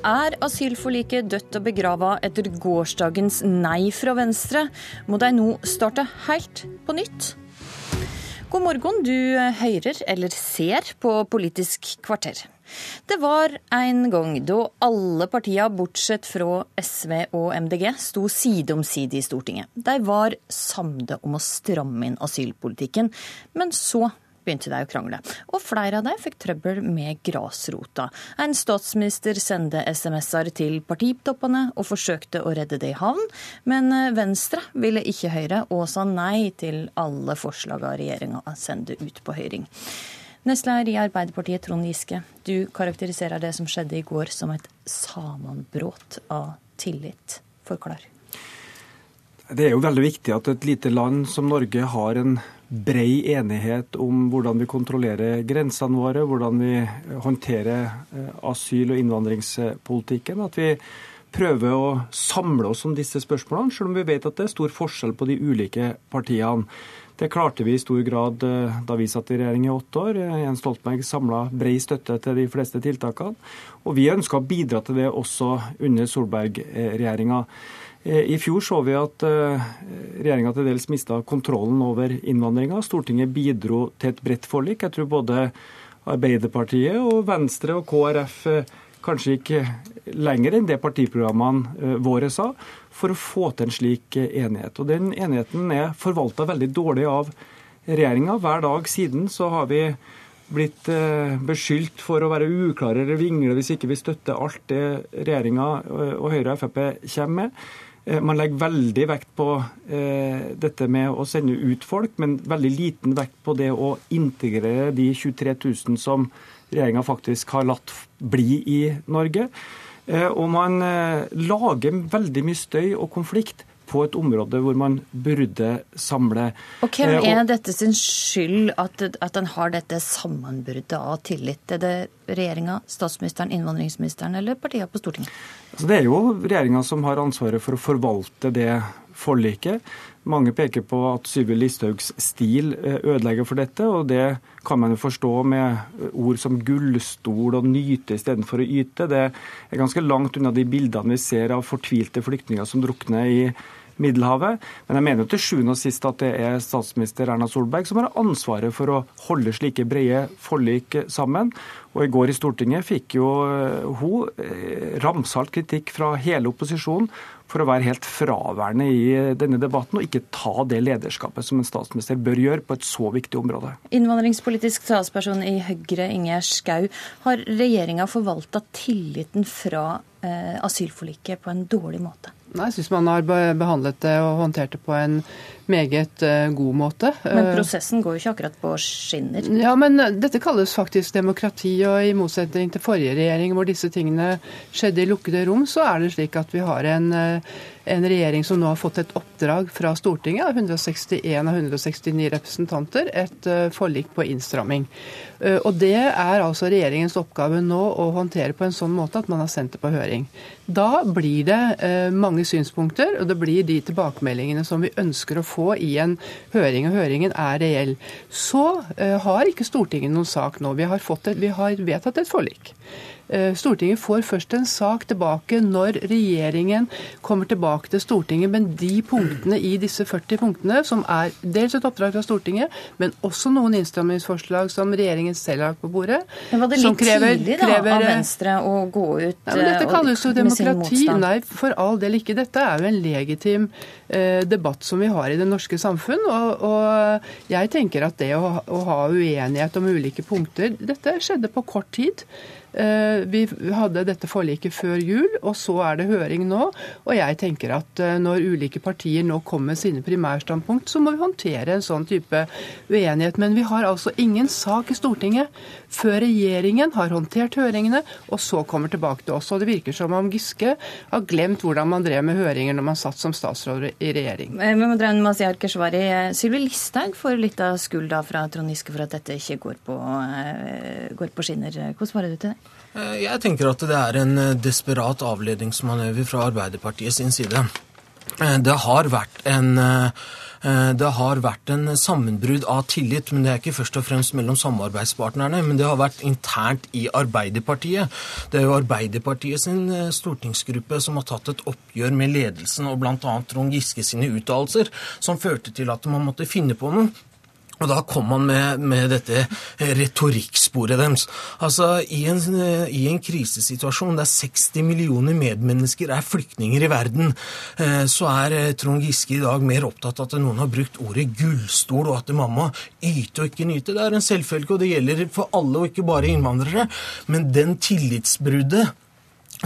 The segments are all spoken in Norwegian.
Er asylforliket dødt og begrava etter gårsdagens nei fra Venstre? Må de nå starte helt på nytt? God morgen, du hører eller ser på Politisk kvarter. Det var en gang da alle partiene, bortsett fra SV og MDG, sto side om side i Stortinget. De var samde om å stramme inn asylpolitikken, men så begynte de å krangle. Og flere av dem fikk trøbbel med grasrota. En statsminister sendte SMS-er til partitoppene og forsøkte å redde det i havn, men Venstre ville ikke høre og sa nei til alle forslagene regjeringa sendte ut på høring. Nestleder i Arbeiderpartiet, Trond Giske. Du karakteriserer det som skjedde i går som et sammenbrudd av tillit. Forklar. Det er jo veldig viktig at et lite land som Norge har en brei enighet om hvordan vi kontrollerer grensene våre, hvordan vi håndterer eh, asyl- og innvandringspolitikken. At vi prøver å samle oss om disse spørsmålene, selv om vi vet at det er stor forskjell på de ulike partiene. Det klarte vi i stor grad eh, da vi satt i regjering i åtte år. Jens Stoltenberg samla brei støtte til de fleste tiltakene. Og vi ønska å bidra til det også under Solberg-regjeringa. Eh, I fjor så vi at eh, regjeringa til dels mista kontrollen over innvandringa. Stortinget bidro til et bredt forlik. Jeg tror både Arbeiderpartiet og Venstre og KrF eh, kanskje gikk lenger enn det partiprogrammene våre sa, for å få til en slik enighet. Og Den enigheten er forvalta veldig dårlig av regjeringa. Hver dag siden så har vi blitt beskyldt for å være uklare eller vingle hvis ikke vi støtter alt det regjeringa og Høyre og Frp kommer med. Eh, man legger veldig vekt på eh, dette med å sende ut folk, men veldig liten vekt på det å integrere de 23 000 som regjeringa faktisk har latt bli i Norge. Eh, og man lager veldig mye støy og konflikt på et område hvor man burde samle. Og Hvem eh, er dette sin skyld at, at en har dette sammenbruddet av tillit? Er det regjeringa, statsministeren, innvandringsministeren eller partiene på Stortinget? Altså, det er jo regjeringa som har ansvaret for å forvalte det forliket. Mange peker på at Syvi Listhaugs stil eh, ødelegger for dette, og det kan man jo forstå med ord som gullstol og nyte istedenfor å yte. Det er ganske langt unna de bildene vi ser av fortvilte flyktninger som drukner i Middelhavet. Men jeg mener jo til sjuende og sist at det er statsminister Erna Solberg som har ansvaret for å holde slike brede forlik sammen. Og I går i Stortinget fikk jo eh, hun eh, ramsalt kritikk fra hele opposisjonen for å være helt fraværende i eh, denne debatten og ikke ta det lederskapet som en statsminister bør gjøre på et så viktig område. Innvandringspolitisk talsperson i Høyre, Ingjerd Schou. Har regjeringa forvalta tilliten fra asylforliket på en dårlig måte? Jeg syns man har behandlet det og håndtert det på en meget uh, god måte. Men eh, prosessen går jo ikke akkurat på skinner? Ja, men dette kalles faktisk demokrati. Og i motsetning til forrige regjering hvor disse tingene skjedde i lukkede rom, så er det slik at vi har en, en regjering som nå har fått et oppdrag fra Stortinget, 161 av 169 representanter, et forlik på innstramming. Og det er altså regjeringens oppgave nå å håndtere på en sånn måte at man har sendt det på høring. Da blir det mange synspunkter, og det blir de tilbakemeldingene som vi ønsker å få få i en høring, og høringen er reell. Så uh, har ikke Stortinget noen sak nå. Vi har, et, vi har vedtatt et forlik. Eh, Stortinget får først en sak tilbake når regjeringen kommer tilbake til Stortinget. Men de punktene i disse 40 punktene, som er dels et oppdrag fra Stortinget, men også noen innstrammingsforslag som regjeringen selv har lagt på bordet Men Var det litt krever, tidlig da, krever, av Venstre å gå ut ja, Dette eh, kalles jo demokrati. Nei, for all del ikke. Dette er jo en legitim eh, debatt som vi har i det norske samfunn. Og, og jeg tenker at det å, å ha uenighet om ulike punkter Dette skjedde på kort tid. Eh, vi hadde dette forliket før jul, og så er det høring nå. Og jeg tenker at eh, når ulike partier nå kommer med sine primærstandpunkt, så må vi håndtere en sånn type uenighet. Men vi har altså ingen sak i Stortinget før regjeringen har håndtert høringene, og så kommer tilbake til oss. Og det virker som om Giske har glemt hvordan man drev med høringer når man satt som statsråd i regjering. Eh, Sylvi Listhaug får litt av skulda fra Trond Giske for at dette ikke går på, går på skinner. Hvordan svarer du til det? Eh, jeg tenker at det er en eh, desperat avledningsmanøver fra Arbeiderpartiet sin side. Eh, det har vært en det har vært en sammenbrudd av tillit, men det er ikke først og fremst mellom samarbeidspartnerne, men det har vært internt i Arbeiderpartiet. Det er jo Arbeiderpartiet sin stortingsgruppe som har tatt et oppgjør med ledelsen og bl.a. Trond Giske sine uttalelser, som førte til at man måtte finne på noe. Og da kom han med, med, dette retorikksporet deres. Altså, i en, i en, krisesituasjon der 60 millioner medmennesker er flyktninger i verden, eh, så er eh, Trond Giske i dag mer opptatt av at noen har brukt ordet gullstol, og at man må yte og ikke nyte. Det er en selvfølge, og det gjelder for alle, og ikke bare innvandrere. Men den tillitsbruddet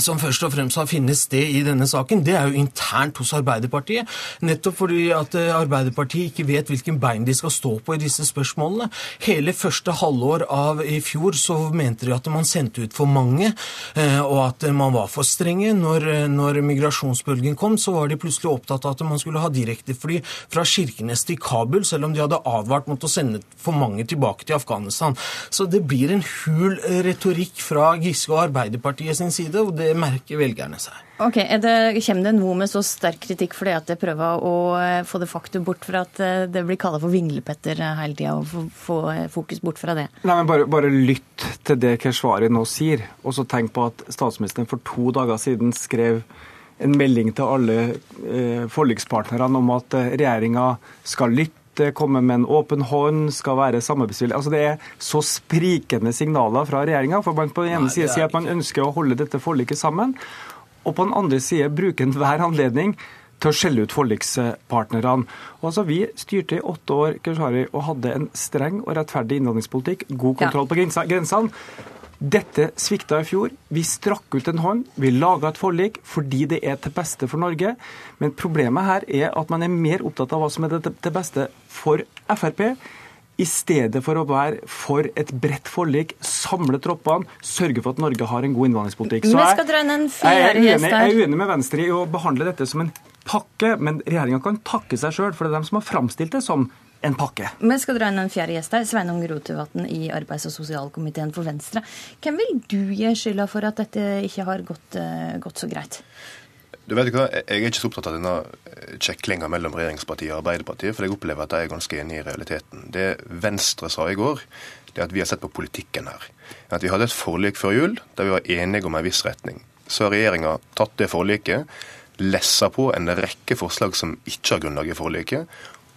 som først og fremst har funnet sted i denne saken, det er jo internt hos Arbeiderpartiet. Nettopp fordi at eh, Arbeiderpartiet ikke vet hvilken bein de skal stå på i disse spørsmålene. Hele første halvår av i fjor så mente de at man sendte ut for mange, eh, og at man var for strenge. Når, eh, når migrasjonsbølgen kom, så var de plutselig opptatt av at man skulle ha direktefly fra Kirkenes til Kabul, selv om de hadde advart mot å sende for mange tilbake til Afghanistan. Så det blir en hul retorikk fra Giske og Arbeiderpartiet sin side. og det det merker velgerne seg. Ok, det, Kommer det noe med så sterk kritikk fordi at jeg prøver å eh, få det faktum bort fra at eh, det blir kalla for vinglepetter eh, hele tida, og få fokus bort fra det? Nei, men Bare, bare lytt til det Keshvari nå sier, og så tenk på at statsministeren for to dager siden skrev en melding til alle eh, forlikspartnerne om at regjeringa skal lytte komme med en åpen hånd, skal være samarbeidsvillig. Altså, det er så sprikende signaler fra regjeringa. For man på den ene side sier at man ønsker å holde dette forliket sammen, og på den andre side bruker enhver anledning til å skjelle ut forlikspartnerne. Altså, vi styrte i åtte år Keshari, og hadde en streng og rettferdig innvandringspolitikk, god kontroll på grensene. Dette svikta i fjor. Vi strakk ut en hånd. Vi laga et forlik fordi det er til beste for Norge. Men problemet her er at man er mer opptatt av hva som er til beste for Frp. I stedet for å være for et bredt forlik, samle troppene, sørge for at Norge har en god innvandringspolitikk. Så jeg, jeg, er uenig, jeg er uenig med Venstre i å behandle dette som en pakke, men regjeringa kan takke seg sjøl, for det er dem som har framstilt det som en pakke. Vi skal dra inn en fjerde gjest her. Sveinung Rotevatn i arbeids- og sosialkomiteen for Venstre. Hvem vil du gi skylda for at dette ikke har gått, uh, gått så greit? Du vet hva, Jeg er ikke så opptatt av denne eh, kjeklinga mellom regjeringspartiet og Arbeiderpartiet, for jeg opplever at de er ganske enige i realiteten. Det Venstre sa i går, det er at vi har sett på politikken her. At Vi hadde et forlik før jul der vi var enige om en viss retning. Så har regjeringa tatt det forliket, lessa på en rekke forslag som ikke har grunnlag i forliket,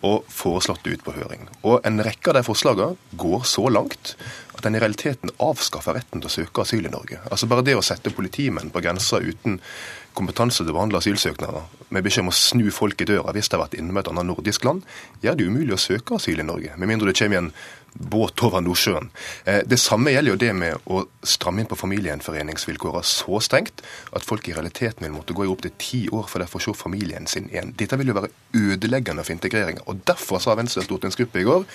og foreslått det ut på høring. Og En rekke av de forslagene går så langt at den i realiteten avskaffer retten til å søke asyl i Norge. Altså Bare det å sette politimenn på grensa uten kompetanse til å behandle asylsøknader, med beskjed om å snu folk i døra hvis de har vært innom et annet nordisk land, gjør det umulig å søke asyl i Norge. Med mindre det kommer en båt over Nordsjøen. Eh, det samme gjelder jo det med å stramme inn på familiegjenforeningsvilkårene så strengt at folk i realiteten vil måtte gå i opptil ti år for å få se familien sin igjen. Dette vil jo være ødeleggende for integreringa. Derfor sa Venstres stortingsgruppe i går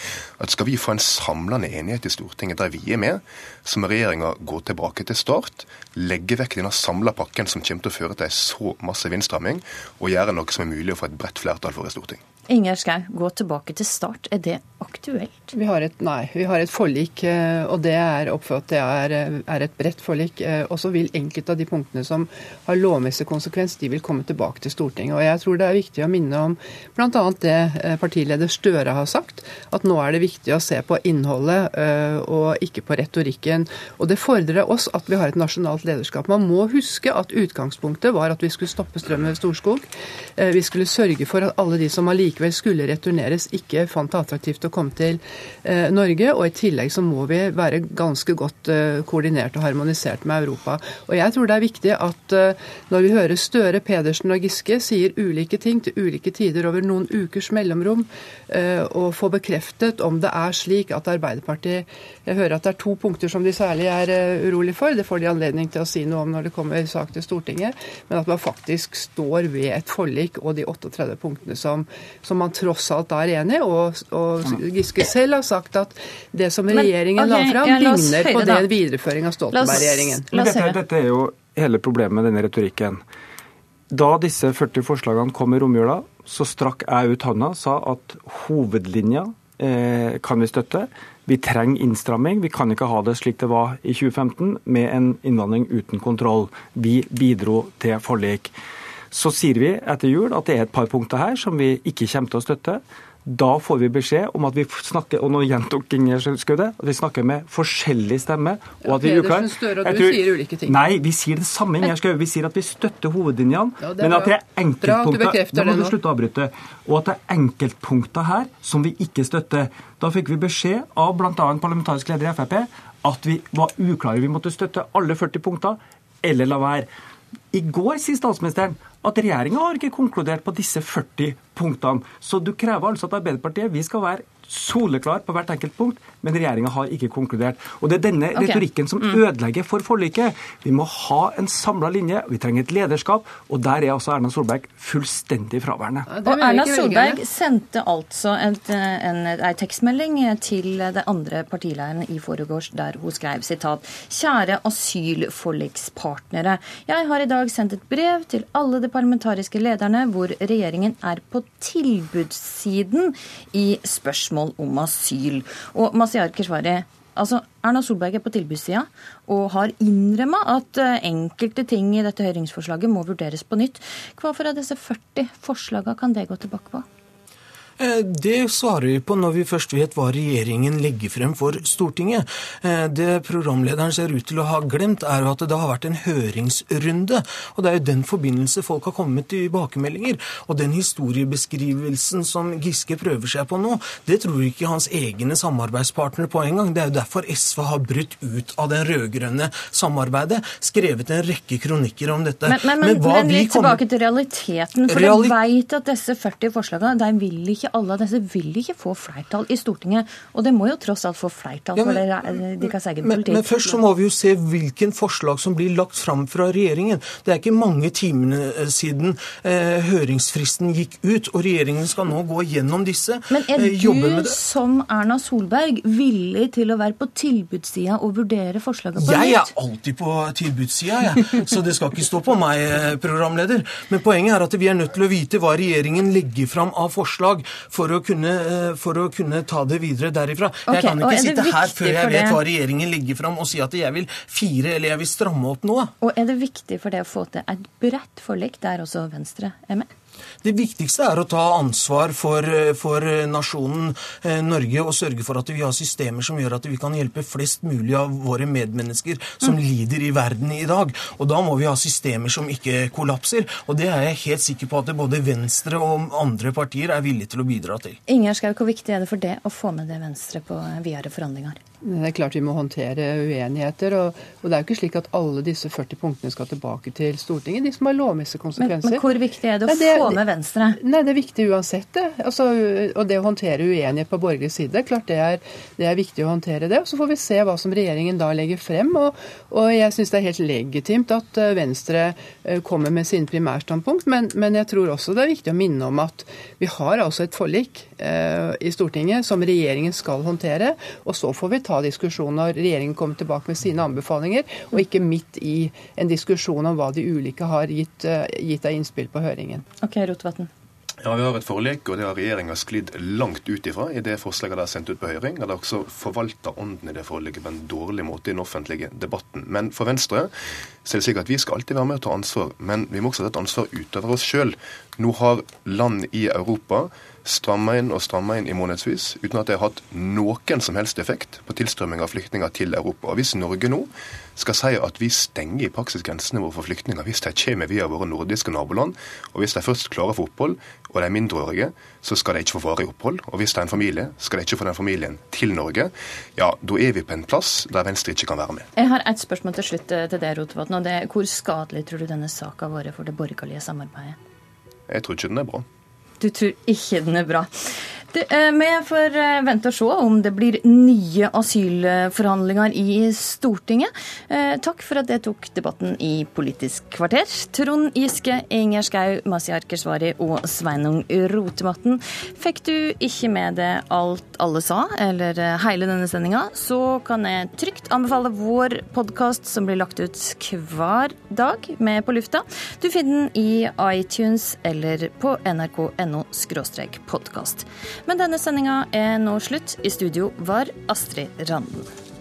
at skal vi få en samlende enighet i Stortinget der vi er med, så må regjeringa gå tilbake til start, legge vekk denne samla pakken som kommer til å føre til en så massiv innstramming, og gjøre noe som er mulig å få et bredt flertall for i Stortinget. Ingjerd Schou, gå tilbake til start. Er det aktuelt? Vi har et, nei, vi har et forlik, eh, og det er oppført det er, er et bredt forlik. Eh, og så vil enkelte av de punktene som har lovmessig konsekvens, de vil komme tilbake til Stortinget. Og jeg tror det er viktig å minne om bl.a. det eh, partileder Støre har sagt, at nå er det viktig å se på innholdet og ikke på retorikken. Og det fordrer oss at vi har et nasjonalt lederskap. Man må huske at utgangspunktet var at vi skulle stoppe strømmen ved Storskog. Vi skulle sørge for at alle de som har like likevel skulle returneres, ikke fant det attraktivt å komme til eh, Norge. Og i tillegg så må vi være ganske godt eh, koordinert og harmonisert med Europa. Og jeg tror det er viktig at eh, når vi hører Støre, Pedersen og Giske sier ulike ting til ulike tider over noen ukers mellomrom, og få bekreftet om det er slik at Arbeiderpartiet Jeg hører at det er to punkter som de særlig er urolig for. Det får de anledning til å si noe om når det kommer sak til Stortinget. Men at man faktisk står ved et forlik og de 38 punktene som, som man tross alt er enig i. Og, og, Giske selv har sagt at det som regjeringen Men, okay, la fram, ja, ligner på det en videreføring av Stoltenberg-regjeringen. Dette, dette er jo hele problemet med denne retorikken. Da disse 40 forslagene kom i romjula, så strakk jeg ut handa og sa at hovedlinja eh, kan vi støtte. Vi trenger innstramming. Vi kan ikke ha det slik det var i 2015, med en innvandring uten kontroll. Vi bidro til forlik. Så sier vi etter jul at det er et par punkter her som vi ikke kommer til å støtte. Da får vi beskjed om at vi snakker og nå gjentok Inger Skaude, at vi snakker med forskjellig stemme. og at vi er uklar. Pedersen, Støre og du du sier ulike ting. Nei, vi sier det samme. Inger Skaude. Vi sier at vi støtter hovedlinjene, Ja, men at det er enkeltpunkter Da må du slutte å avbryte. Og at det er enkeltpunkter her som vi ikke støtter. Da fikk vi beskjed av bl.a. parlamentarisk leder i Frp at vi var uklare. Vi måtte støtte alle 40 punkter, eller la være. I går sier statsministeren at regjeringa har ikke konkludert på disse 40 punktene. Så du krever altså at Arbeiderpartiet vi skal være soleklar på hvert enkelt punkt, men regjeringa har ikke konkludert. Og Det er denne okay. retorikken som ødelegger for forliket. Vi må ha en samla linje, vi trenger et lederskap, og der er altså Erna Solberg fullstendig fraværende. Og Erna Solberg sendte altså et, en, en tekstmelding til det andre partileiren i foregårs, der hun skrev sitat Kjære asylforlikspartnere. Jeg har i dag sendt et brev til alle de parlamentariske lederne hvor regjeringen er på tilbudssiden i spørsmål om asyl. Og Masiar Keshvari, altså Erna Solberg er på tilbudssida og har innrømma at eh, enkelte ting i dette høringsforslaget må vurderes på nytt. Hvorfor av disse 40 forslaga kan det gå tilbake på? Eh, Det svarer vi på når vi først vet hva regjeringen legger frem for Stortinget. Eh, Det programlederen ser ut til å ha glemt, er jo at det har vært en høringsrunde. Og det er jo den forbindelse folk har kommet med tilbakemeldinger. Og den historiebeskrivelsen som Giske prøver seg på nå, det tror ikke hans egne samarbeidspartnere på engang. Det er jo derfor SV har brutt ut av det rød-grønne samarbeidet, skrevet en rekke kronikker om dette. Men, men, men, men vi litt kommer- tilbake til realiteten. For Reali- jeg veit at disse 40 forslagene, de vil ikke alle av disse vil ikke få flertall i Stortinget. Og det må jo tross alt få flertall Ja, for men- det, deres egen Men, politikk. men først så må vi jo se hvilken forslag som blir lagt fram fra regjeringen. Det er ikke mange timene eh, siden eh, høringsfristen gikk ut, og regjeringen skal nå gå gjennom disse. Men er eh, du som Erna Solberg villig til å være på tilbudssida og vurdere forslaget på nytt? Jeg er alltid på tilbudssida, jeg. Så det skal ikke stå på meg, eh, programleder. Men poenget er at vi er nødt til å vite hva regjeringen legger fram av forslag for å kunne, eh, for å kunne ta det videre derifra. Okay, jeg kan ikke sitte her før jeg vet hva regjeringen legger fram og si at jeg vil fire eller jeg vil stramme opp noe. Og er det viktig for det å få til et bredt forlik der også Venstre er med? Det viktigste er å ta ansvar for, for nasjonen eh, Norge og sørge for at vi har systemer som gjør at vi kan hjelpe flest mulig av våre medmennesker som lider i verden i dag. Og da må vi ha systemer som ikke kollapser. Og det er jeg helt sikker på at både Venstre og andre partier er villige til å bidra til. Ingjerd Schou, hvor viktig er det for det å få med det Venstre på videre forhandlinger? Det er klart vi må håndtere uenigheter. Og, og det er jo ikke slik at alle disse 40 punktene skal tilbake til Stortinget. De som har lovmessige konsekvenser. men hvor viktig er det å Nei, det- få med Venstre? Nei, det er viktig uansett, det. Altså, og det å håndtere uenighet på borgerlig side, klart det er, det er viktig å håndtere det. Og så får vi se hva som regjeringen da legger frem. Og, og jeg syns det er helt legitimt at eh, Venstre eh, kommer med sine primærstandpunkt, men, men jeg tror også det er viktig å minne om at vi har altså et forlik eh, i Stortinget som regjeringen skal håndtere. Og så får vi ta diskusjonen når regjeringen kommer tilbake med sine anbefalinger, og ikke midt i en diskusjon om hva de ulike har gitt, eh, gitt av innspill på høringen. Ok, Rotevatn. Ja, Vi har et forlik, og det har regjeringa sklidd langt ut ifra i det forslaget de har sendt ut på høring. De har også forvalta ånden i det forliket på en dårlig måte i den offentlige debatten. Men for Venstre så er det at vi skal alltid være med og ta ansvar, men vi må også ta et ansvar utover oss sjøl. Nå har land i Europa stramma inn og stramma inn i månedsvis uten at det har hatt noen som helst effekt på tilstrømming av flyktninger til Europa. Og Hvis Norge nå skal si at vi stenger i praksis grensene våre for flyktninger hvis de kommer via våre nordiske naboland, og hvis de først klarer å få opphold, og de er mindreårige, så skal de ikke få varig opphold. Og hvis det er en familie, skal de ikke få den familien til Norge. Ja, da er vi på en plass der Venstre ikke kan være med. Jeg har et spørsmål til slutt eh, til deg, Rotevatn. og det er Hvor skadelig tror du denne saka har vært for det borgerlige samarbeidet? Jeg tror ikke den er bra. Du tror ikke den er bra. Du, eh, Vi får eh, vente og se om det blir nye asylforhandlinger i Stortinget. Eh, Takk for at dere tok debatten i Politisk kvarter. Trond Giske, Inger Skau, Masiar Keshvari og Sveinung Rotevatn. Fikk du ikke med deg alt alle sa, eller hele denne sendinga, så kan jeg trygt anbefale vår podkast som blir lagt ut hver dag med På lufta. Du finner den i iTunes eller på nrk.no podkast. Men denne sendinga er nå slutt. I studio var Astrid Randen.